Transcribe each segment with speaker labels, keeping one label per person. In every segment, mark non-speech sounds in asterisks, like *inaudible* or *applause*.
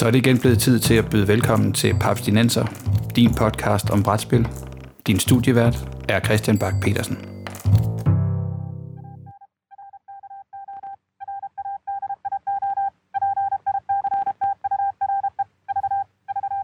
Speaker 1: Så er det igen blevet tid til at byde velkommen til Paps Dinenser, din podcast om brætspil. Din studievært er Christian Bak petersen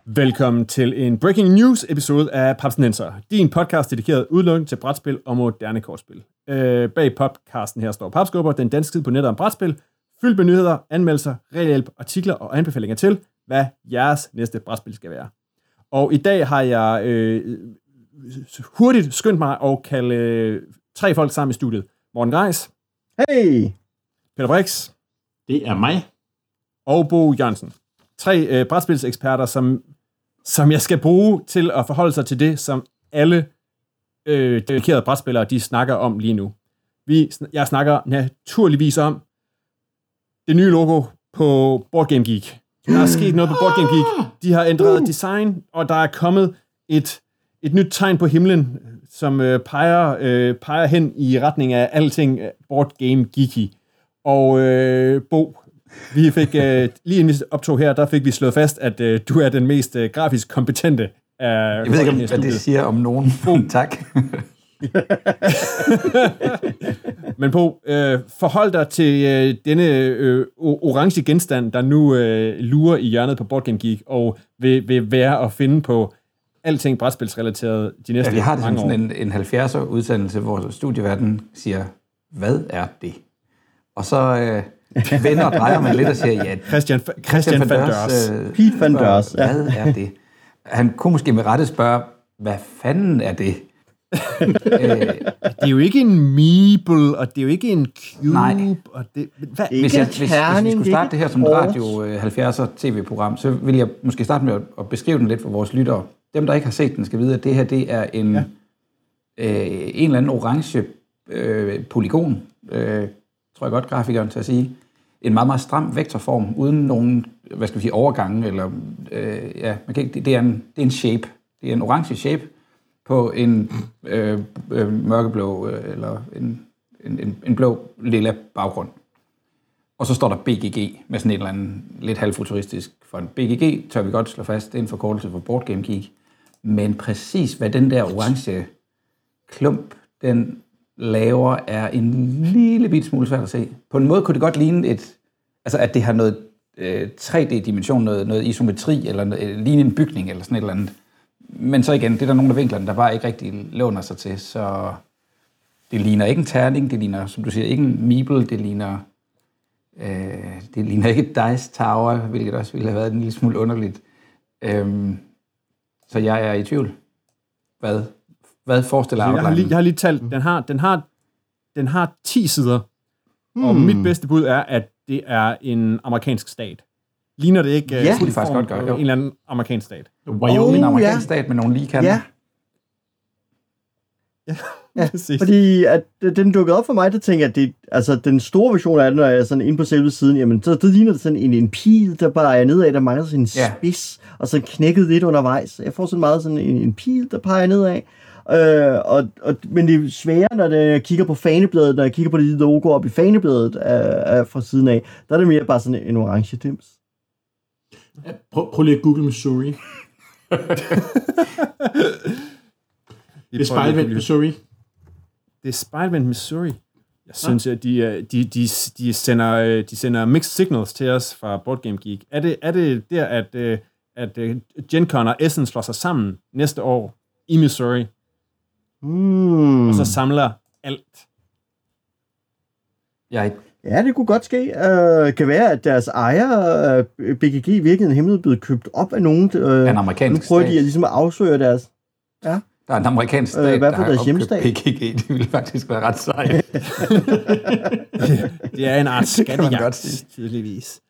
Speaker 2: Velkommen til en breaking news episode af Paps Dinenser, din podcast dedikeret udelukkende til brætspil og moderne kortspil. Øh, bag podcasten her står Papskubber, den danske tid på nettet om brætspil, fyldt med nyheder, anmeldelser, regelhjælp, artikler og anbefalinger til, hvad jeres næste brætspil skal være. Og i dag har jeg øh, hurtigt skyndt mig at kalde øh, tre folk sammen i studiet. Morten Greis.
Speaker 3: Hey!
Speaker 2: Peter Brix.
Speaker 4: Det er mig.
Speaker 2: Og Bo Jørgensen. Tre øh, brætspilseksperter, som, som jeg skal bruge til at forholde sig til det, som alle øh, dedikerede brætspillere, de snakker om lige nu. Vi, jeg snakker naturligvis om det nye logo på Board Game Geek. Der er sket noget på Board Game Geek. De har ændret design, og der er kommet et, et nyt tegn på himlen, som øh, peger, øh, peger hen i retning af alting Board Game Geeky. Og øh, Bo, vi fik øh, lige inden vi optog her, der fik vi slået fast, at øh, du er den mest øh, grafisk kompetente af
Speaker 1: Jeg ved ikke, om, hvad det siger om nogen. tak. *laughs* *laughs*
Speaker 2: Men på, øh, forhold dig til øh, denne øh, orange genstand, der nu øh, lurer i hjørnet på Board Game Geek, og vil, vil være at finde på alting brætspilsrelateret de næste
Speaker 1: ja, vi har det
Speaker 2: mange år.
Speaker 1: en, en 70'er udsendelse, hvor studieverden siger, hvad er det? Og så øh, vender og drejer man lidt og siger, ja,
Speaker 2: Christian, Christian van Dørs.
Speaker 1: øh,
Speaker 3: Pete van Dørs, ja.
Speaker 1: Hvad er det? Han kunne måske med rette spørge, hvad fanden er det? *laughs* øh,
Speaker 2: Det er jo ikke en meeple, og det er jo ikke en cube.
Speaker 1: Nej.
Speaker 2: Og det, hvad,
Speaker 3: Ikke
Speaker 1: hvis, jeg, hvis, hvis vi skulle starte det her som et radio øh, 70'er tv-program, så vil jeg måske starte med at, at beskrive den lidt for vores lyttere. Dem, der ikke har set den, skal vide, at det her det er en, ja. øh, en eller anden orange øh, polygon, øh, tror jeg godt grafikeren til at sige. En meget, meget stram vektorform, uden nogen, hvad skal vi sige, overgange, eller, øh, ja, man kan ikke, det, det, er en, det er en shape. Det er en orange shape på en øh, øh, mørkeblå, øh, eller en, en, en, en blå lilla baggrund. Og så står der BGG med sådan et eller andet lidt halvfuturistisk font. BGG tør vi godt slå fast, det er en forkortelse for Board Game Geek. Men præcis hvad den der orange klump, den laver, er en lille bit smule svært at se. På en måde kunne det godt ligne et, altså at det har noget øh, 3D-dimension, noget, noget isometri, eller noget, øh, ligne en bygning, eller sådan et eller andet. Men så igen, det er der nogle af vinklerne, der bare ikke rigtig låner sig til, så det ligner ikke en terning, det ligner, som du siger, ikke en meeple, det ligner Øh, det ligner ikke et Dice Tower, hvilket også ville have været en lille smule underligt. Øhm, så jeg er i tvivl. Hvad, hvad forestiller
Speaker 2: jeg, har lige, jeg har lige talt, den har, den har, den har 10 sider, hmm. og mit bedste bud er, at det er en amerikansk stat. Ligner det ikke
Speaker 3: Ja.
Speaker 2: øh,
Speaker 3: Det
Speaker 1: faktisk godt gøre,
Speaker 2: en eller anden amerikansk stat?
Speaker 4: Wyoming.
Speaker 1: En
Speaker 3: Oh,
Speaker 1: amerikansk
Speaker 3: ja.
Speaker 1: stat med nogle lige kanter.
Speaker 3: Ja,
Speaker 2: Ja, *laughs* præcis.
Speaker 3: fordi at den dukkede op for mig, der tænker jeg, at det, altså, den store version af den, når jeg er sådan inde på selve siden, jamen, så det ligner det sådan en, en pil, der bare er nedad, der mangler sådan en
Speaker 1: Ja.
Speaker 3: spids, og så knækket lidt undervejs. Jeg får sådan meget sådan en, en pil, der peger nedad. Øh, og, og, men det er svære, når det- jeg kigger på fanebladet, når jeg kigger på det logo op i fanebladet af, af, fra siden af, der er det mere bare sådan en orange dims.
Speaker 4: Prøv, prøv lige at google Missouri. *laughs* Det er spejlvendt Missouri.
Speaker 2: Det er spejlvendt Missouri. Jeg synes, at de, de, de, de, sender, øh, de sender mixed signals til os fra Board Game Geek. Er det, er det der, at, øh, at øh, Gen Con og Essen slår sig sammen næste år i Missouri,
Speaker 3: Hmm.
Speaker 2: og så samler alt?
Speaker 1: Jeg,
Speaker 3: Ja, det kunne godt ske. Uh, kan være, at deres ejer, uh, BGG, i virkeligheden himlet blevet købt op af nogen. Uh,
Speaker 1: en
Speaker 3: nu
Speaker 1: amerikansk
Speaker 3: prøver
Speaker 1: stat.
Speaker 3: de at, ligesom at afsøge deres...
Speaker 1: Der er en amerikansk stat,
Speaker 3: Øh, hvad for
Speaker 1: der har
Speaker 3: deres
Speaker 1: opkøbt
Speaker 3: hjemstat?
Speaker 1: PGG. Det ville faktisk være ret sejt. *laughs*
Speaker 2: Det er en art *laughs*
Speaker 1: kan man godt
Speaker 2: skattejagt,
Speaker 1: sige.
Speaker 2: tydeligvis.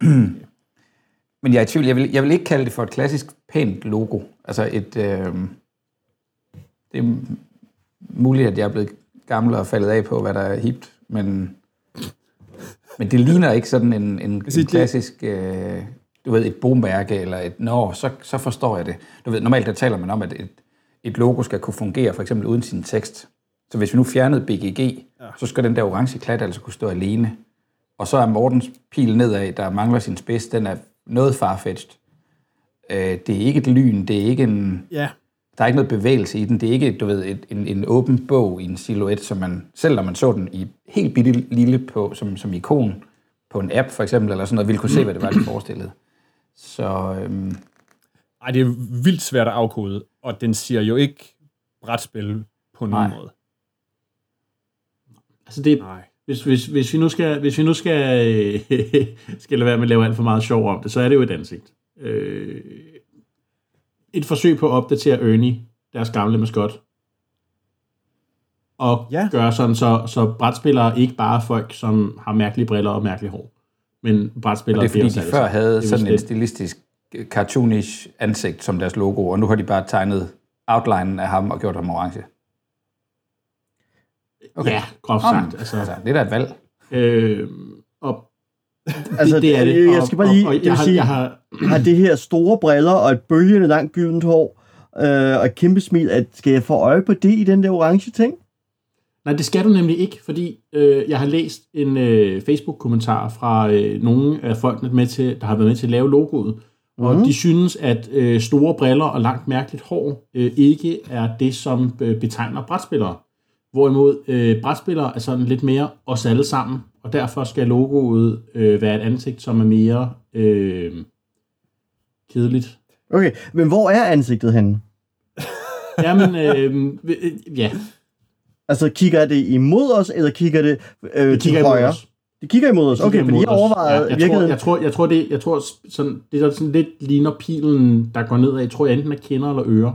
Speaker 2: *clears throat*
Speaker 1: Men jeg er i tvivl. Jeg vil, jeg vil ikke kalde det for et klassisk pænt logo. Altså et... Øh, det er muligt, at jeg er blevet gammel og faldet af på, hvad der er hipt, men, men det ligner ikke sådan en, en, en
Speaker 2: sige, det-
Speaker 1: klassisk... Øh, du ved, et bomærke eller et... Nå, så, så forstår jeg det. Du ved, normalt der taler man om, at et, et logo skal kunne fungere, for eksempel uden sin tekst. Så hvis vi nu fjernede BGG, ja. så skal den der orange klat altså kunne stå alene. Og så er Mortens pil nedad, der mangler sin spids, den er noget farfetched. Øh, det er ikke et lyn, det er ikke en...
Speaker 2: Ja,
Speaker 1: Der er ikke noget bevægelse i den. Det er ikke, du ved, et, en, en åben bog i en silhuet, som man, selv når man så den i helt bitte lille på, som, som ikon på en app for eksempel, eller sådan noget, ville kunne se, hvad det var, de forestillede. Så øhm,
Speaker 2: Ej, det er vildt svært at afkode, og den siger jo ikke brætspil på nogen
Speaker 1: Nej.
Speaker 2: måde.
Speaker 4: Altså det,
Speaker 2: Nej.
Speaker 4: hvis, hvis, hvis vi nu skal, hvis vi nu skal, *laughs* skal lade være med at lave alt for meget sjov om det, så er det jo et ansigt. Øh, et forsøg på at opdatere Ernie, deres gamle maskot, og
Speaker 2: Ja.
Speaker 4: gøre sådan, så, så brætspillere ikke bare er folk, som har mærkelige briller og mærkelige hår, men
Speaker 1: og
Speaker 4: brætspillere
Speaker 1: det er fordi, de
Speaker 4: alle
Speaker 1: før havde
Speaker 4: Det
Speaker 1: sådan en
Speaker 4: vist
Speaker 1: stilistisk, øh, cartoonish ansigt som deres logo, og nu har de bare tegnet outlinen af ham og gjort ham orange.
Speaker 4: Okay. Ja, groft sagt.
Speaker 1: men,
Speaker 4: Altså,
Speaker 1: altså, det er da et valg.
Speaker 4: øh, og *laughs*
Speaker 3: Altså,
Speaker 4: det, det er det.
Speaker 3: jeg skal bare lige-
Speaker 4: og, og, og jeg, har,
Speaker 3: sige-
Speaker 4: jeg har,
Speaker 3: har det her store briller og et bølgende langt gyldent hår øh, og et kæmpe smil. At, skal jeg få øje på det i den der orange ting?
Speaker 4: Nej, det skal du nemlig ikke, fordi øh, jeg har læst en øh, Facebook-kommentar fra øh, nogle af folkene, med til, der har været med til at lave logoet, og
Speaker 3: Mhm.
Speaker 4: de synes, at øh, store briller og langt mærkeligt hår øh, ikke er det, som øh, betegner brætspillere. Hvorimod øh, brætspillere er sådan lidt mere os alle sammen, og derfor skal logoet øh, være et ansigt, som er mere øh, kedeligt.
Speaker 3: Okay, men hvor er ansigtet henne? *laughs*
Speaker 4: Jamen, øh, øh, ja,
Speaker 3: Altså, kigger det imod os, eller kigger det øh,
Speaker 4: det
Speaker 3: til
Speaker 4: kigger imod
Speaker 3: højre?
Speaker 4: os.
Speaker 3: Det kigger imod os. Okay, fordi jeg overvejede
Speaker 4: Ja, jeg, tror,
Speaker 3: virkeligheden...
Speaker 4: jeg, tror, jeg tror, det, jeg tror sådan, det der sådan lidt ligner pilen, der går nedad. Jeg tror, enten er kinder eller ører.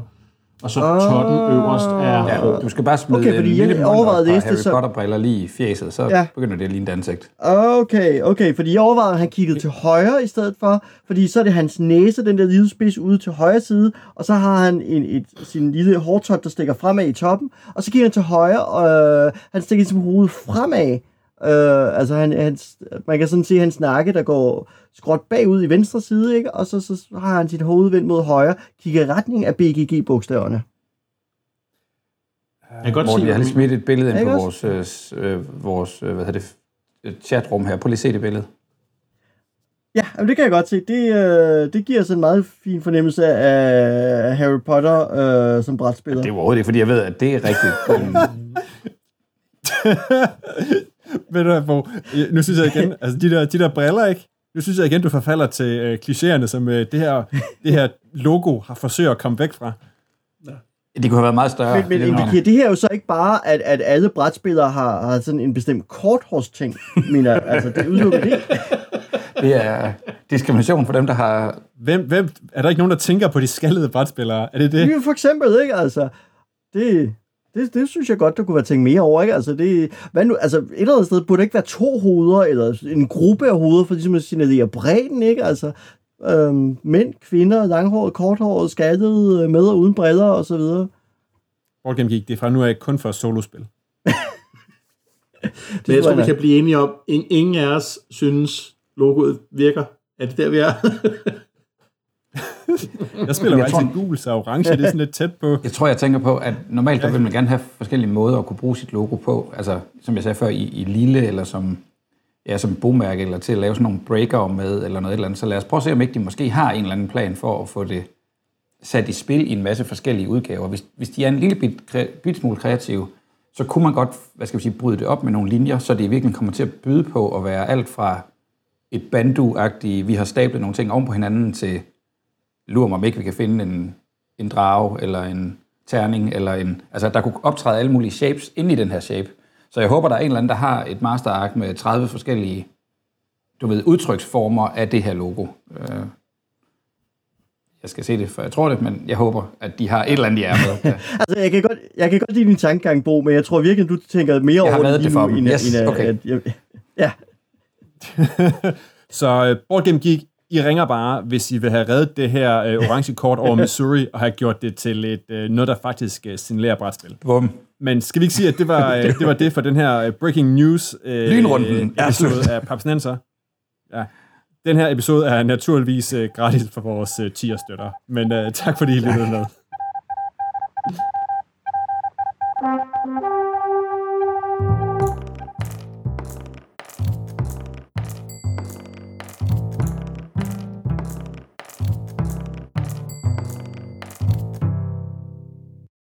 Speaker 4: Og så
Speaker 3: Ah.
Speaker 4: totten øverst er
Speaker 1: Ja, du skal bare smide
Speaker 3: Okay, fordi
Speaker 1: en
Speaker 3: jeg
Speaker 1: lille mund
Speaker 3: overvejede det,
Speaker 1: Harry
Speaker 3: så-
Speaker 1: Potter-briller lige i fjeset, så
Speaker 3: Ja.
Speaker 1: ja. begynder det at ligne et ansigt.
Speaker 3: Okay, okay, fordi jeg overvejede, at han kiggede til højre i stedet for, fordi så er det hans næse, den der lille spids ude til højre side, og så har han en, et, sin lille hårtot, der stikker fremad i toppen, og så kigger han til højre, og øh, han stikker ligesom hovedet fremad. Øh, altså, han, han, man kan sådan se hans nakke, der går skråt bagud i venstre side, ikke? og så, så har han sit hoved vendt mod højre, kigger i retning af BGG-bogstaverne.
Speaker 4: Jeg kan godt
Speaker 1: Morten,
Speaker 4: se,
Speaker 1: jeg har lige smidt et billede ind på vores, øh, øh, vores øh, hvad hedder det, chatrum her. Prøv lige at se det billede.
Speaker 3: Ja, jamen det kan jeg godt se. Det, øh, det giver sådan en meget fin fornemmelse af Harry Potter øh, som brætspiller.
Speaker 1: Det er jo overhovedet ikke, fordi jeg ved, at det er rigtigt. *laughs* *laughs* Men
Speaker 2: Ved du hvad, Bo? Nu synes jeg igen, *laughs* altså de der, de der briller, ikke? Nu synes jeg igen, du forfalder til øh, klichéerne, som øh, det, her, det her logo har forsøgt at komme væk fra.
Speaker 1: det kunne have været meget større.
Speaker 3: Men, men
Speaker 1: er
Speaker 3: indikerer det her jo så ikke bare, at, at alle brætspillere har, har sådan en bestemt korthårsting, *laughs* mener altså det udelukker det. *laughs*
Speaker 1: det er diskrimination for dem, der har...
Speaker 2: Hvem, hvem, er der ikke nogen, der tænker på de skaldede brætspillere? Er det det?
Speaker 3: Det er jo for eksempel, ikke, altså, det, det, det synes jeg godt, der kunne være tænkt mere over, ikke? Altså, det, hvad nu, altså, et eller andet sted burde der ikke være to hoveder, eller en gruppe af hoveder, for ligesom at signalere bredden, ikke? Altså, øhm, mænd, kvinder, langhåret, korthåret, skattede, med og uden briller, og så videre.
Speaker 2: Board Game Geek, det er fra nu af kun for solospil. *laughs*
Speaker 4: Men jeg tror, vi kan blive enige om, ingen af os synes, logoet virker. Er det der, vi er? *laughs* *laughs*
Speaker 2: Jeg spiller jo
Speaker 1: Jeg tror-
Speaker 2: altid gul, så orange det er sådan lidt tæt på.
Speaker 1: Jeg tror, jeg tænker på, at normalt der vil man gerne have forskellige måder at kunne bruge sit logo på. Altså, som jeg sagde før, i, i lille eller som, ja, som bogmærke, eller til at lave sådan nogle breaker med, eller noget et eller andet. Så lad os prøve at se, om ikke de måske har en eller anden plan for at få det sat i spil i en masse forskellige udgaver. Hvis, hvis de er en lille bit, bit smule kreative, så kunne man godt, hvad skal vi sige, bryde det op med nogle linjer, så det virkelig kommer til at byde på at være alt fra et bandu-agtigt, vi har stablet nogle ting oven på hinanden, til lurer mig om ikke, vi kan finde en, en drage, eller en terning, eller en... Altså, der kunne optræde alle mulige shapes ind i den her shape. Så jeg håber, der er en eller anden, der har et masterark med 30 forskellige, du ved, udtryksformer af det her logo. Øh, Jeg skal se det, for jeg tror det, men jeg håber, at de har et eller andet i ærmet. *laughs* Ja.
Speaker 3: Altså, jeg kan godt, jeg kan godt lide din tankegang, Bo, men jeg tror virkelig, at du tænker mere
Speaker 1: Jeg har
Speaker 3: over det
Speaker 1: det for
Speaker 3: nu,
Speaker 1: dem.
Speaker 3: end,
Speaker 1: Yes,
Speaker 3: end,
Speaker 1: okay.
Speaker 3: at, jeg, *laughs* ja, *laughs*
Speaker 2: Så uh, Board Game Geek, I ringer bare, hvis I vil have reddet det her uh, *laughs* orange kort over Missouri, og have gjort det til et, uh, noget, der faktisk uh, signalerer brætspil.
Speaker 1: Bum.
Speaker 2: Men skal vi ikke sige, at det var, uh, *laughs* det, var det for den her uh, Breaking News uh,
Speaker 1: Lynrunden er
Speaker 2: episode af Papsnenser? Ja. Den her episode er naturligvis uh, gratis for vores uh, tier-støtter. Men uh, tak fordi I lyttede med.